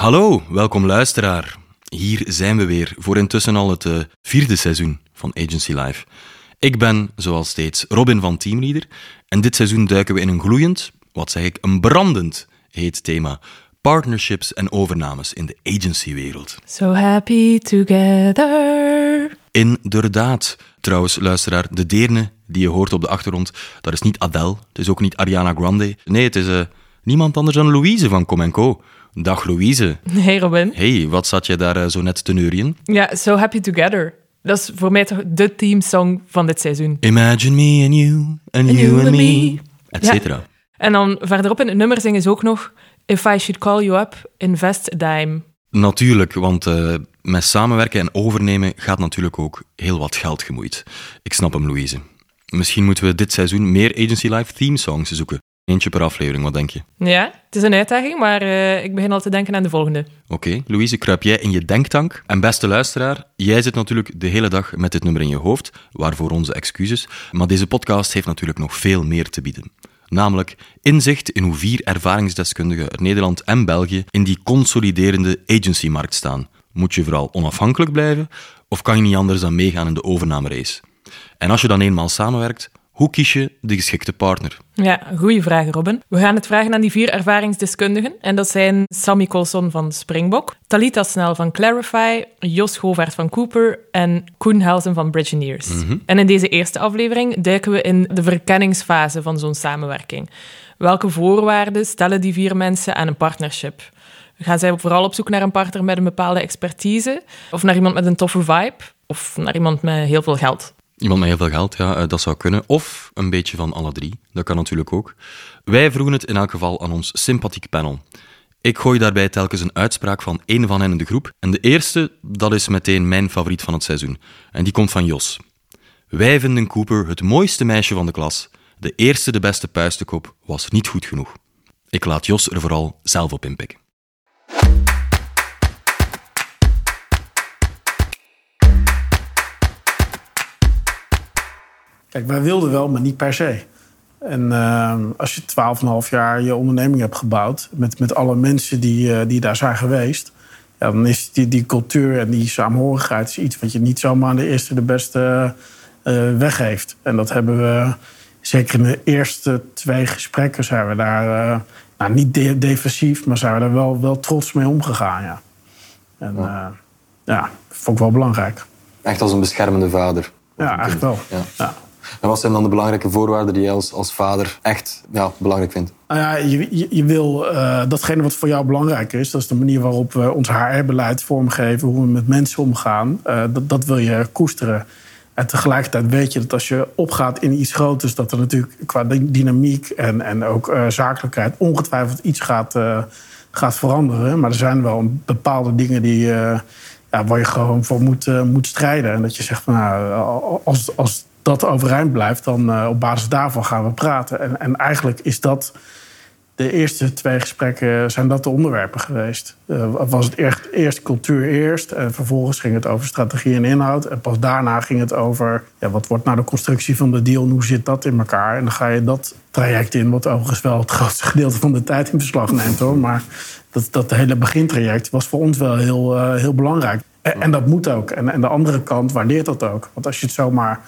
Hallo, welkom luisteraar. Hier zijn we weer voor intussen al het eh, vierde seizoen van Agency Live. Ik ben, zoals steeds, Robin van Teamleader en dit seizoen duiken we in een gloeiend, wat zeg ik, een brandend heet thema. Partnerships en overnames in de agencywereld. So happy together. Inderdaad. Trouwens, luisteraar, de deerne die je hoort op de achtergrond, dat is niet Adele, het is ook niet Ariana Grande. Nee, het is eh, niemand anders dan Louise van Com Co. Dag Louise. Hey Robin. Hey, wat zat je daar eh, zo net te neurien? Ja, So Happy Together. Dat is voor mij toch de themesong van dit seizoen. Imagine me and you, and, you, and me, et cetera. En dan verderop in het nummer zingen ze ook nog If I should call you up, invest a dime. Natuurlijk, want eh, met samenwerken en overnemen gaat natuurlijk ook heel wat geld gemoeid. Ik snap hem, Louise. Misschien moeten we dit seizoen meer Agency Live theme songs zoeken. Eentje per aflevering, wat denk je? Ja, het is een uitdaging, maar eh, ik begin al te denken aan de volgende. Oké, Louise, kruip jij in je denktank. En beste luisteraar, jij zit natuurlijk de hele dag met dit nummer in je hoofd, waarvoor onze excuses. Maar deze podcast heeft natuurlijk nog veel meer te bieden. Namelijk inzicht in hoe vier ervaringsdeskundigen uit Nederland en België in die consoliderende agency-markt staan. Moet je vooral onafhankelijk blijven, of kan je niet anders dan meegaan in de overnamerace? En als je dan eenmaal samenwerkt, hoe kies je de geschikte partner? Ja, goede vraag, Robin. We gaan het vragen aan die vier ervaringsdeskundigen. En dat zijn Sammy Colson van Springbok, Talita Snel van Clarify, Jos Govaert van Cooper en Koen Helsen van Bridgeneers. En in deze eerste aflevering duiken we in de verkenningsfase van zo'n samenwerking. Welke voorwaarden stellen die vier mensen aan een partnership? Gaan zij vooral op zoek naar een partner met een bepaalde expertise? Of naar iemand met een toffe vibe? Of naar iemand met heel veel geld? Iemand met heel veel geld, ja, eh, dat zou kunnen. Of een beetje van alle drie, dat kan natuurlijk ook. Wij vroegen het in elk geval aan ons sympathieke panel. Ik gooi daarbij telkens een uitspraak van één van hen in de groep. En de eerste, dat is meteen mijn favoriet van het seizoen. En die komt van Jos. Wij vinden Cooper het mooiste meisje van de klas. De eerste, de beste puistenkop was niet goed genoeg. Ik laat Jos er vooral zelf op inpikken. Kijk, wij wilden wel, maar niet per se. En uh, als je 12,5 jaar je onderneming hebt gebouwd... met, met alle mensen die, uh, die daar zijn geweest... Ja, dan is die, die cultuur en die saamhorigheid is iets... wat je niet zomaar de eerste de beste uh, weggeeft. En dat hebben we... Zeker in de eerste twee gesprekken zijn we daar... nou, niet de defensief, maar zijn we daar wel, wel trots mee omgegaan, ja. En ja. ja, dat vond ik wel belangrijk. Echt als een beschermende vader. Ja, echt wel. Ja. ja. En wat zijn dan de belangrijke voorwaarden die jij als, als vader echt ja, belangrijk vindt? Nou ja, je, je, wil uh, datgene wat voor jou belangrijk is. Dat is de manier waarop we ons HR-beleid vormgeven. Hoe we met mensen omgaan. Uh, dat, dat wil je koesteren. En tegelijkertijd weet je dat als je opgaat in iets groters... dat er natuurlijk qua dynamiek en, en ook uh, zakelijkheid... ongetwijfeld iets gaat, gaat veranderen. Maar er zijn wel bepaalde dingen die... ja, waar je gewoon voor moet, moet strijden. En dat je zegt van nou, als, als dat overeind blijft, dan uh, op basis daarvan gaan we praten. En, en eigenlijk is dat de eerste twee gesprekken zijn dat de onderwerpen geweest. Uh, was het eerst, eerst cultuur eerst en vervolgens ging het over strategie en inhoud. En pas daarna ging het over ja, wat wordt nou de constructie van de deal en hoe zit dat in elkaar. En dan ga je dat traject in, wat overigens wel het grootste gedeelte van de tijd in beslag neemt hoor. Maar dat, dat hele begintraject was voor ons wel heel, heel belangrijk. En, en, dat moet ook. En, en de andere kant waardeert dat ook. Want als je het zomaar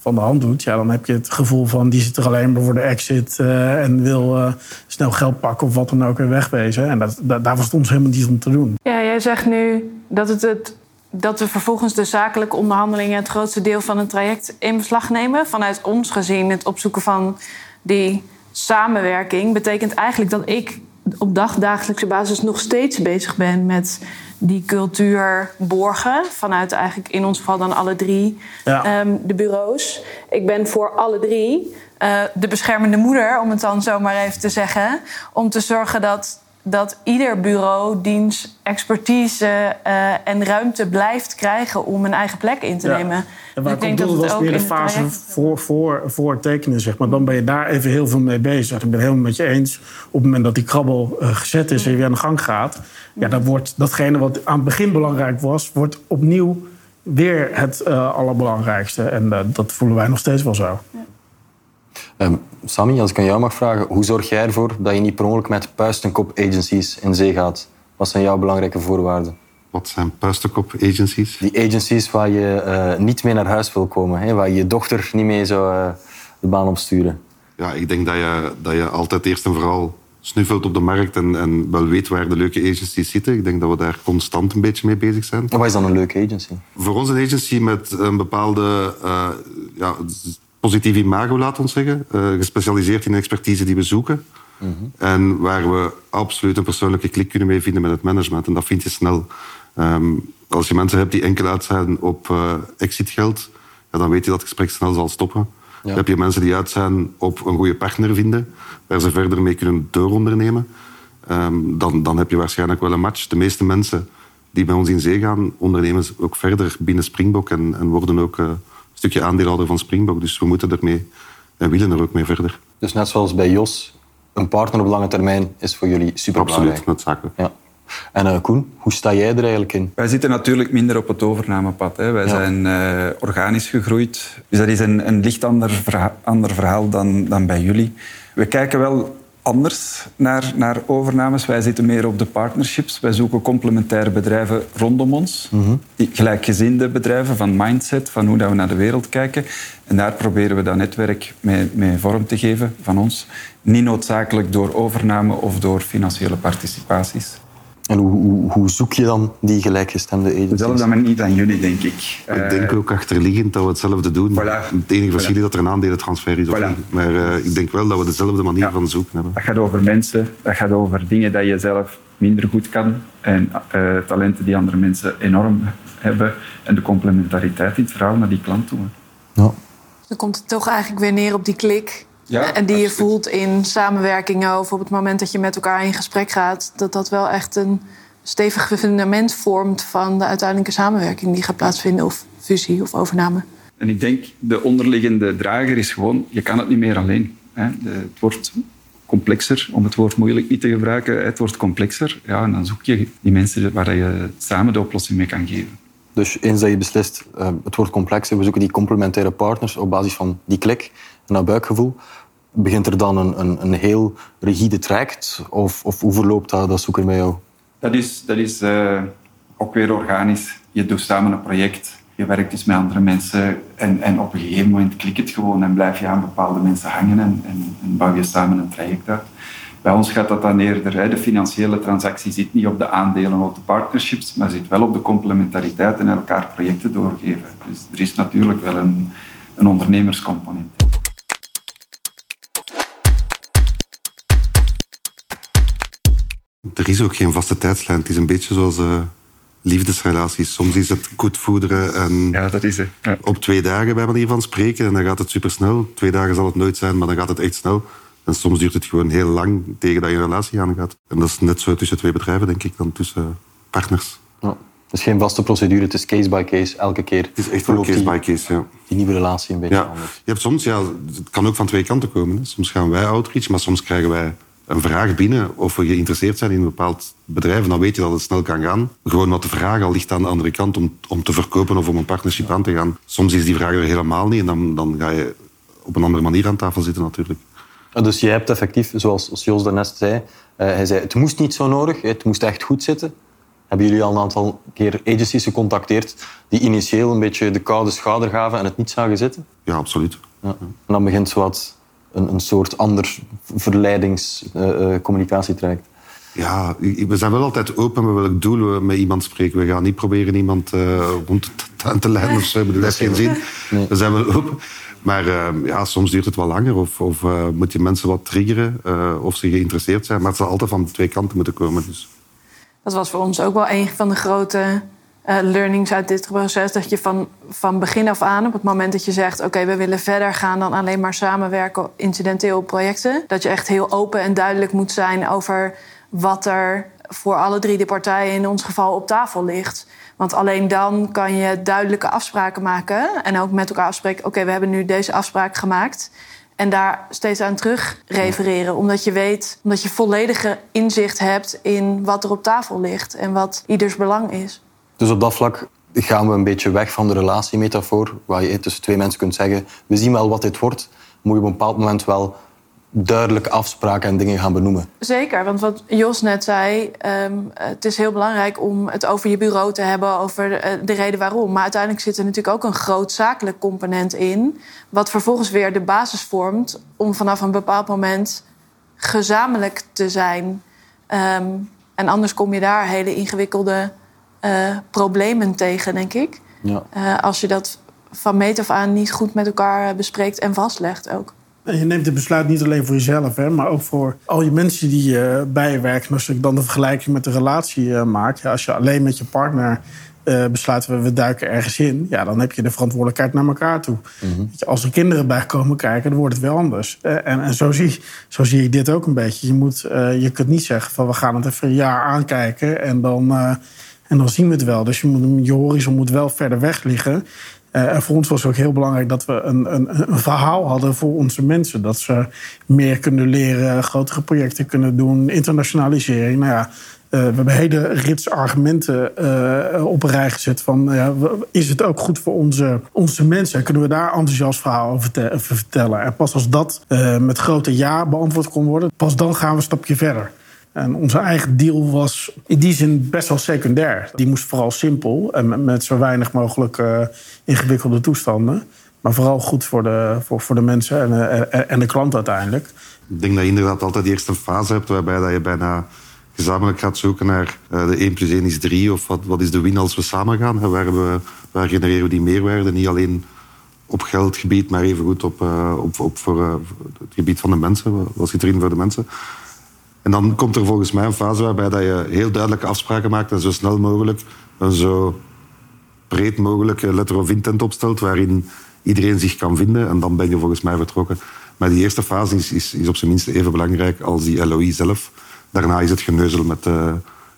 van de hand doet, ja, dan heb je het gevoel van die zit er alleen maar voor de exit uh, en wil uh, snel geld pakken of wat dan ook en wegwezen. En dat, dat, daar was het ons helemaal niet om te doen. Ja, jij zegt nu dat, het het, dat we vervolgens de zakelijke onderhandelingen het grootste deel van het traject in beslag nemen. Vanuit ons gezien, het opzoeken van die samenwerking betekent eigenlijk dat ik op dagdagelijkse basis nog steeds bezig ben met die cultuur borgen. Vanuit eigenlijk in ons geval dan alle drie ja. um, de bureaus. Ik ben voor alle drie uh, de beschermende moeder, om het dan zo maar even te zeggen. Om te zorgen dat, dat ieder bureau diens expertise uh, en ruimte blijft krijgen om een eigen plek in te ja. nemen. En waar ik denk dat was weer de fase voor, voor, voor tekenen, zeg maar. Dan ben je daar even heel veel mee bezig. Ik ben het helemaal met je eens. Op het moment dat die krabbel uh, gezet is en je weer aan de gang gaat... Ja, dan wordt datgene wat aan het begin belangrijk was... wordt opnieuw weer het uh, allerbelangrijkste. En uh, dat voelen wij nog steeds wel zo. Ja. Um, Sammy, als ik aan jou mag vragen... hoe zorg jij ervoor dat je niet per ongeluk met puist en kop agencies in zee gaat... Wat zijn jouw belangrijke voorwaarden? Wat zijn puistekop agencies? Die agencies waar je eh, niet mee naar huis wil komen, hè? waar je je dochter niet mee zou uh, de baan opsturen. Ja, ik denk dat je, dat je altijd eerst en vooral snuffelt op de markt en, en wel weet waar de leuke agencies zitten. Ik denk dat we daar constant een beetje mee bezig zijn. En wat is dan een leuke agency? Voor ons een agency met een bepaalde uh, ja, positief imago, laat ons zeggen. Uh, gespecialiseerd in de expertise die we zoeken. Mm -hmm. En waar we absoluut een persoonlijke klik kunnen mee vinden met het management. En dat vind je snel. Um, als je mensen hebt die enkel uit zijn op uh, exitgeld, ja, dan weet je dat het gesprek snel zal stoppen. Ja. Dan heb je mensen die uit zijn op een goede partner vinden, waar ze verder mee kunnen doorondernemen. Um, dan, dan heb je waarschijnlijk wel een match. De meeste mensen die bij ons in zee gaan, ondernemen ook verder binnen Springbok en, en worden ook uh, een stukje aandeelhouder van Springbok. Dus we moeten ermee en willen er ook mee verder. Dus net zoals bij Jos, een partner op lange termijn is voor jullie super Absoluut, noodzakelijk. Ja. En uh, Koen, hoe sta jij er eigenlijk in? Wij zitten natuurlijk minder op het overnamepad. Hè. Wij ja. zijn uh, organisch gegroeid. Dus dat is een, een licht ander verhaal, ander verhaal dan, dan bij jullie. We kijken wel anders naar, naar overnames. Wij zitten meer op de partnerships. Wij zoeken complementaire bedrijven rondom ons. Mm -hmm. Gelijkgezinde bedrijven van mindset, van hoe dat we naar de wereld kijken. En daar proberen we dat netwerk mee, mee vorm te geven van ons. Niet noodzakelijk door overname of door financiële participaties. En hoe, hoe, hoe, zoek je dan die gelijkgestemde agencies? Hetzelfde maar niet aan jullie, denk ik. Ik denk ook achterliggend dat we hetzelfde doen. Voilà. Het enige verschil is dat er een aandelentransfer is. Voilà. Maar uh, ik denk wel dat we dezelfde manier ja. van zoeken hebben. Dat gaat over mensen, dat gaat over dingen dat je zelf minder goed kan. En uh, talenten die andere mensen enorm hebben. En de complementariteit in het verhaal naar die klant toe. Ja. Dan komt het toch eigenlijk weer neer op die klik. Ja, en die je voelt in samenwerkingen of op het moment dat je met elkaar in gesprek gaat, dat dat wel echt een stevig fundament vormt van de uiteindelijke samenwerking die gaat plaatsvinden, of fusie of overname. En ik denk, de onderliggende drager is gewoon, je kan het niet meer alleen. Hè. De, het wordt complexer, om het woord moeilijk niet te gebruiken. Het wordt complexer. Ja, en dan zoek je die mensen waar je samen de oplossing mee kan geven. Dus eens dat je beslist, uh, het wordt complexer, we zoeken die complementaire partners op basis van die klik dat buikgevoel. Begint er dan een, een, een heel rigide traject? Of, of hoe verloopt dat, dat zoeken bij jou? Dat is, dat is uh, ook weer organisch. Je doet samen een project, je werkt dus met andere mensen en, en op een gegeven moment klikt het gewoon en blijf je aan bepaalde mensen hangen en, en, en bouw je samen een traject uit. Bij ons gaat dat dan eerder, hè, de financiële transactie zit niet op de aandelen of de partnerships, maar zit wel op de complementariteit en elkaar projecten doorgeven. Dus er is natuurlijk wel een, een ondernemerscomponent. Er is ook geen vaste tijdslijn. Het is een beetje zoals uh, liefdesrelaties. Soms is het goed voederen en ja, dat is het. Ja. op twee dagen bij manier van spreken en dan gaat het supersnel. Twee dagen zal het nooit zijn, maar dan gaat het echt snel. En soms duurt het gewoon heel lang tegen dat je een relatie aangaat. En dat is net zo tussen twee bedrijven, denk ik, dan tussen partners. Ja. Het is geen vaste procedure, het is case by case, elke keer. Het is echt wel case by case, ja. Die nieuwe relatie een beetje ja. anders. Je hebt soms, ja, het kan ook van twee kanten komen. Hè. Soms gaan wij outreach, maar soms krijgen wij een vraag binnen of we geïnteresseerd zijn in een bepaald bedrijf. En dan weet je dat het snel kan gaan. Gewoon wat de vraag al ligt aan de andere kant om, om te verkopen of om een partnership aan te gaan. Soms is die vraag er helemaal niet en dan, dan ga je op een andere manier aan tafel zitten natuurlijk. Dus je hebt effectief, zoals Jos daarnet zei, uh, hij zei het moest niet zo nodig, het moest echt goed zitten. Hebben jullie al een aantal keer agencies gecontacteerd die initieel een beetje de koude schouder gaven en het niet zagen zitten? Ja, absoluut. Ja. En dan begint zo wat een, een soort ander verleidingscommunicatietraject. Uh, ja, we zijn wel altijd open met welk doel we met iemand spreken. We gaan niet proberen iemand uh, rond aan te leiden of zo. Dat heeft geen zin. Nee. We zijn wel open. Maar uh, ja, soms duurt het wel langer. Of, of uh, moet je mensen wat triggeren. Uh, of ze geïnteresseerd zijn. Maar het zal altijd van de twee kanten moeten komen. Dus. Dat was voor ons ook wel een van de grote uh, learnings uit dit proces. Dat je van, van begin af aan, op het moment dat je zegt... oké, we willen verder gaan dan alleen maar samenwerken incidenteel op projecten... dat je echt heel open en duidelijk moet zijn over wat er voor alle drie de partijen... in ons geval op tafel ligt. Want alleen dan kan je duidelijke afspraken maken... en ook met elkaar afspreken, oké, we hebben nu deze afspraak gemaakt... En daar steeds aan terug refereren. Omdat je weet, omdat je volledige inzicht hebt in wat er op tafel ligt en wat ieders belang is. Dus op dat vlak gaan we een beetje weg van de relatiemetafoor, waar je tussen twee mensen kunt zeggen: we zien wel wat dit wordt. Moet je op een bepaald moment wel duidelijke afspraken en dingen gaan benoemen. Zeker, want wat Jos net zei, ehm, het is heel belangrijk om het over je bureau te hebben, over de, eh, de, reden waarom. Maar uiteindelijk zit er natuurlijk ook een groot zakelijk component in, wat vervolgens weer de basis vormt om vanaf een bepaald moment gezamenlijk te zijn. Ehm, en anders kom je daar hele ingewikkelde uh, problemen tegen, denk ik. Ja. Uh, als je dat van meet af aan niet goed met elkaar bespreekt en vastlegt ook. En je neemt het besluit niet alleen voor jezelf, hè, maar ook voor al je mensen die uh, bij je werken. Als ik dan de vergelijking met de relatie uh, maak. Ja, als je alleen met je partner uh, besluit, we, we duiken ergens in. Ja, dan heb je de verantwoordelijkheid naar elkaar toe. Mm je, als er kinderen bij komen kijken, dan wordt het wel anders. en en zo, zie, zo zie ik dit ook een beetje. Je, moet, je kunt niet zeggen van we gaan het even een jaar aankijken en dan, en dan zien we het wel. Dus je, horizon moet wel verder weg liggen. Uh, en voor ons was het ook heel belangrijk dat we een, een, een, verhaal hadden voor onze mensen. Dat ze meer kunnen leren, grotere projecten kunnen doen, internationalisering. Nou ja, uh, we hebben hele rits argumenten uh, op een rij gezet van... ja, is het ook goed voor onze, onze mensen? Kunnen we daar enthousiast verhaal over vertellen? En pas als dat met grote ja beantwoord kon worden... pas dan gaan we een stapje verder. En onze eigen deal was in die zin best wel secundair. Die moest vooral simpel en met zo weinig mogelijk uh, ingewikkelde toestanden. Maar vooral goed voor de, voor, voor de mensen en, en, en de klant uiteindelijk. Ik denk dat je inderdaad altijd die eerste fase hebt waarbij dat je bijna gezamenlijk gaat zoeken naar uh, de 1 plus 1 is 3 of wat, wat is de win als we samen gaan. En waar, we, waar genereren we die meerwaarde? Niet alleen op geldgebied, maar evengoed op, op, op voor, het gebied van de mensen. Wat zit erin voor de mensen? En dan komt er volgens mij een fase waarbij dat je heel duidelijke afspraken maakt en zo snel mogelijk een zo breed mogelijke letter of intent opstelt waarin iedereen zich kan vinden. En dan ben je volgens mij vertrokken. Maar die eerste fase is, is, is op zijn minst even belangrijk als die LOI zelf. Daarna is het geneuzel met uh,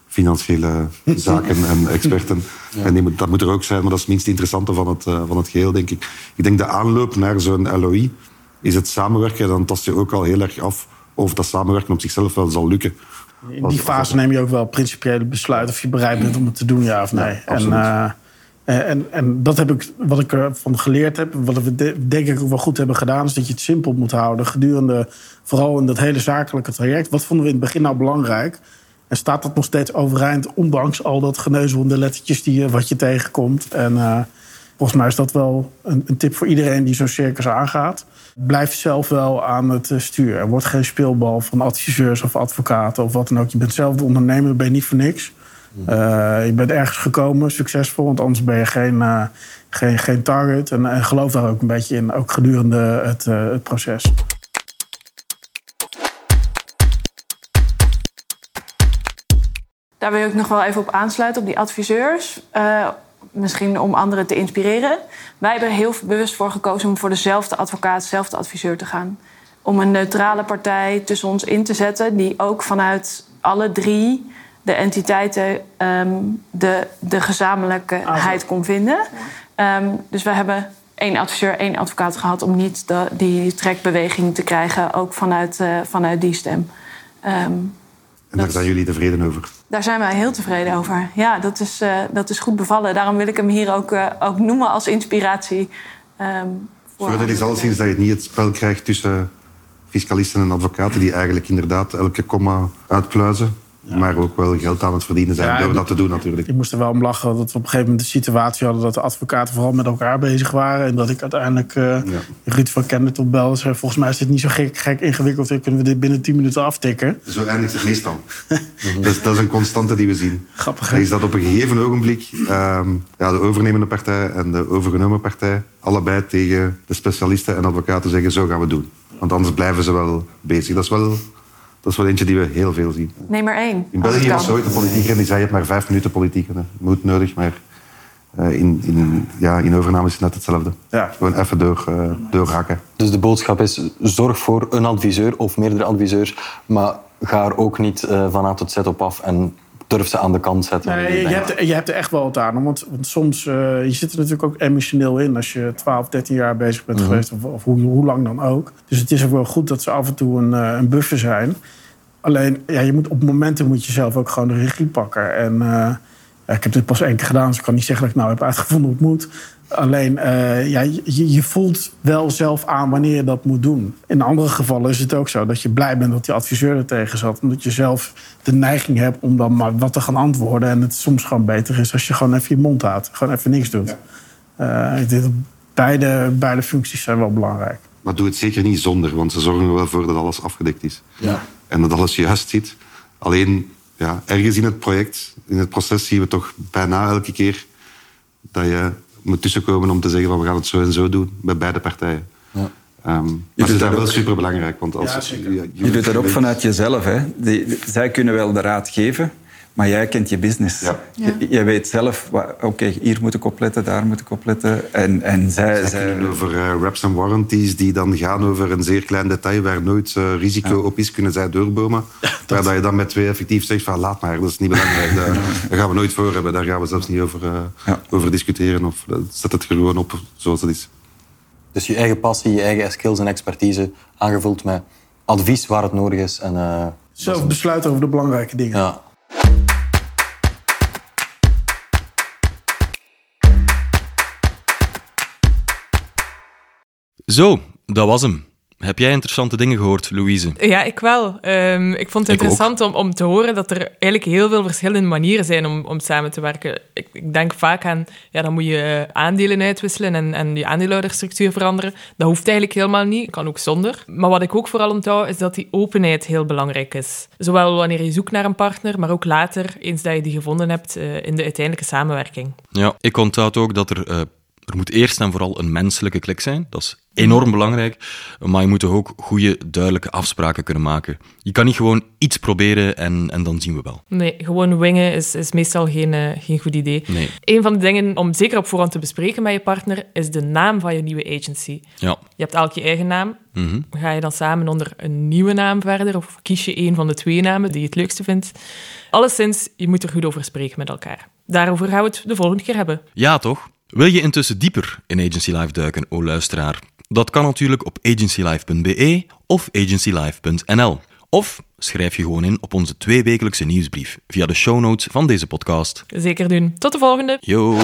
financiële zaken en experten. En dat moet er ook zijn, maar dat is het minst interessante van het, uh, van het geheel, denk ik. Ik denk de aanloop naar zo'n LOI is het samenwerken. Dan tast je ook al heel erg af of dat samenwerken op zichzelf wel zal lukken. In die fase neem je ook wel principiële besluit of je bereid bent om het te doen, ja of nee. en, uh, en, en dat heb ik, wat ik ervan geleerd heb, wat we denk ik ook wel goed hebben gedaan, is dat je het simpel moet houden gedurende, vooral in dat hele zakelijke traject. Wat vonden we in het begin nou belangrijk? En staat dat nog steeds overeind, ondanks al dat geneuzel de lettertjes die, wat je tegenkomt? En uh, volgens mij is dat wel een, een tip voor iedereen die zo'n circus aangaat blijf zelf wel aan het eh, stuur. Er wordt geen speelbal van adviseurs of advocaten of wat dan ook. Je bent zelf de ondernemer, ben je niet voor niks. Uh, je bent ergens gekomen, succesvol, want anders ben je geen, uh, geen, geen target. En, geloof daar ook een beetje in, ook gedurende het, het proces. Daar wil ik nog wel even op aansluiten, op die adviseurs misschien om anderen te inspireren. Wij hebben er heel bewust voor gekozen om voor dezelfde advocaat, dezelfde adviseur te gaan. Om een neutrale partij tussen ons in te zetten, die ook vanuit alle drie de entiteiten um, de, de gezamenlijkheid kon vinden. Um, dus we hebben één adviseur, één advocaat gehad om niet de, die trekbeweging te krijgen, ook vanuit, uh, vanuit die stem. Um, en daar zijn jullie tevreden over? Daar zijn wij heel tevreden over. Ja, dat is, uh, dat is goed bevallen. Daarom wil ik hem hier ook, uh, ook noemen als inspiratie. Um, voor Zodat is alleszins dat je niet het spel krijgt tussen fiscalisten en advocaten... die eigenlijk inderdaad elke komma uitpluizen. Maar ook wel geld aan het verdienen zijn door dat te doen natuurlijk. Ik moest er wel om lachen dat we op een gegeven moment de situatie hadden... dat de advocaten vooral met elkaar bezig waren. En dat ik uiteindelijk uh, ja. Ruud van Kende tot belde. Zei, volgens mij is dit niet zo gek, gek ingewikkeld. Dan kunnen we dit binnen 10 minuten aftikken. Zo eindigt het meestal. dat, is, dat, is, een constante die we zien. Grappig, hè? Is dat op een gegeven ogenblik um, ja, de overnemende partij en de overgenomen partij... allebei tegen de specialisten en advocaten zeggen... zo gaan we doen. Want anders blijven ze wel bezig. Dat is wel dat is wel eentje die we heel veel zien. Neem maar één. In België was ooit een politieker die zei... je hebt maar vijf minuten politiek. Hè. Moet nodig, maar uh, in, in, ja, in overname is het net hetzelfde. Ja. Gewoon even door, uh, doorhakken. Dus de boodschap is... zorg voor een adviseur of meerdere adviseurs... maar ga er ook niet uh, van A tot Z op af... en durf ze aan de kant zetten. Nee, je, hebt, je hebt er echt wel wat aan. Want, want soms, uh, je zit er natuurlijk ook emotioneel in... als je 12, 13 jaar bezig bent mm -hmm. geweest, of, of hoe, hoe, lang dan ook. Dus het is ook wel goed dat ze af en toe een, uh, een buffer zijn. Alleen, ja, je moet, op momenten moet je zelf ook gewoon de regie pakken. En uh, ja, ik heb dit pas één keer gedaan, dus ik kan niet zeggen dat ik nou heb uitgevonden hoe het moet. Alleen, uh, ja, je, je, voelt wel zelf aan wanneer je dat moet doen. In andere gevallen is het ook zo dat je blij bent dat die adviseur er tegen zat. Omdat je zelf de neiging hebt om dan maar wat te gaan antwoorden. En het soms gewoon beter is als je gewoon even je mond houdt. Gewoon even niks doet. Ja. Uh, denk dat beide, beide functies zijn wel belangrijk. Maar doe het zeker niet zonder, want ze zorgen er wel voor dat alles afgedekt is. Ja. En dat alles juist zit. Alleen, ja, ergens in het project, in het proces, zien we toch bijna elke keer dat je moet tussenkomen om te zeggen van we gaan het zo en zo doen bij beide partijen. Ja. Um, maar het is daar wel super belangrijk. Want als, ja, je, je, doet dat ook vanuit jezelf. Hè? Die, zij kunnen wel de raad geven, maar jij kent je business. Ja. Je, weet zelf, oké, hier moet ik opletten, daar moet ik opletten. En, en zij, zij, over uh, reps en warranties die dan gaan over een zeer klein detail waar nooit uh, risico op is, kunnen zij doorbomen. waar dat je dan met twee effectief zegt van laat maar, dat is niet belangrijk. daar, daar, gaan we nooit voor hebben, daar gaan we zelfs niet over, uh, over discussiëren. Of zet het gewoon op zoals het is. Dus je eigen passie, je eigen skills en expertise aangevuld met advies waar het nodig is. En, Zelf besluiten over de belangrijke dingen. Ja. Zo, dat was hem. Heb jij interessante dingen gehoord, Louise? Ja, ik wel. Um, ik vond het ik interessant om, om te horen dat er eigenlijk heel veel verschillende manieren zijn om, om samen te werken. Ik, ik denk vaak aan, ja, dan moet je aandelen uitwisselen en, en je aandeelhouderstructuur veranderen. Dat hoeft eigenlijk helemaal niet, kan ook zonder. Maar wat ik ook vooral onthoud, is dat die openheid heel belangrijk is. Zowel wanneer je zoekt naar een partner, maar ook later, eens dat je die gevonden hebt uh, in de uiteindelijke samenwerking. Ja, ik onthoud ook dat er... Uh, er moet eerst en vooral een menselijke klik zijn. Dat is enorm belangrijk. Maar je moet toch ook goede, duidelijke afspraken kunnen maken. Je kan niet gewoon iets proberen en, en dan zien we wel. Nee, gewoon wingen is, is meestal geen, uh, geen goed idee. Nee. Een van de dingen om zeker op voorhand te bespreken met je partner is de naam van je nieuwe agency. Ja. Je hebt elk je eigen naam. Mm -hmm. Ga je dan samen onder een nieuwe naam verder of kies je een van de twee namen die je het leukste vindt? Alleszins, je moet er goed over spreken met elkaar. Daarover gaan we het de volgende keer hebben. Ja, toch? Wil je intussen dieper in Agency Life duiken, o luisteraar? Dat kan natuurlijk op agencylife.be of agencylife.nl. Of schrijf je gewoon in op onze tweewekelijkse nieuwsbrief via de show notes van deze podcast. Zeker doen. Tot de volgende. Yo.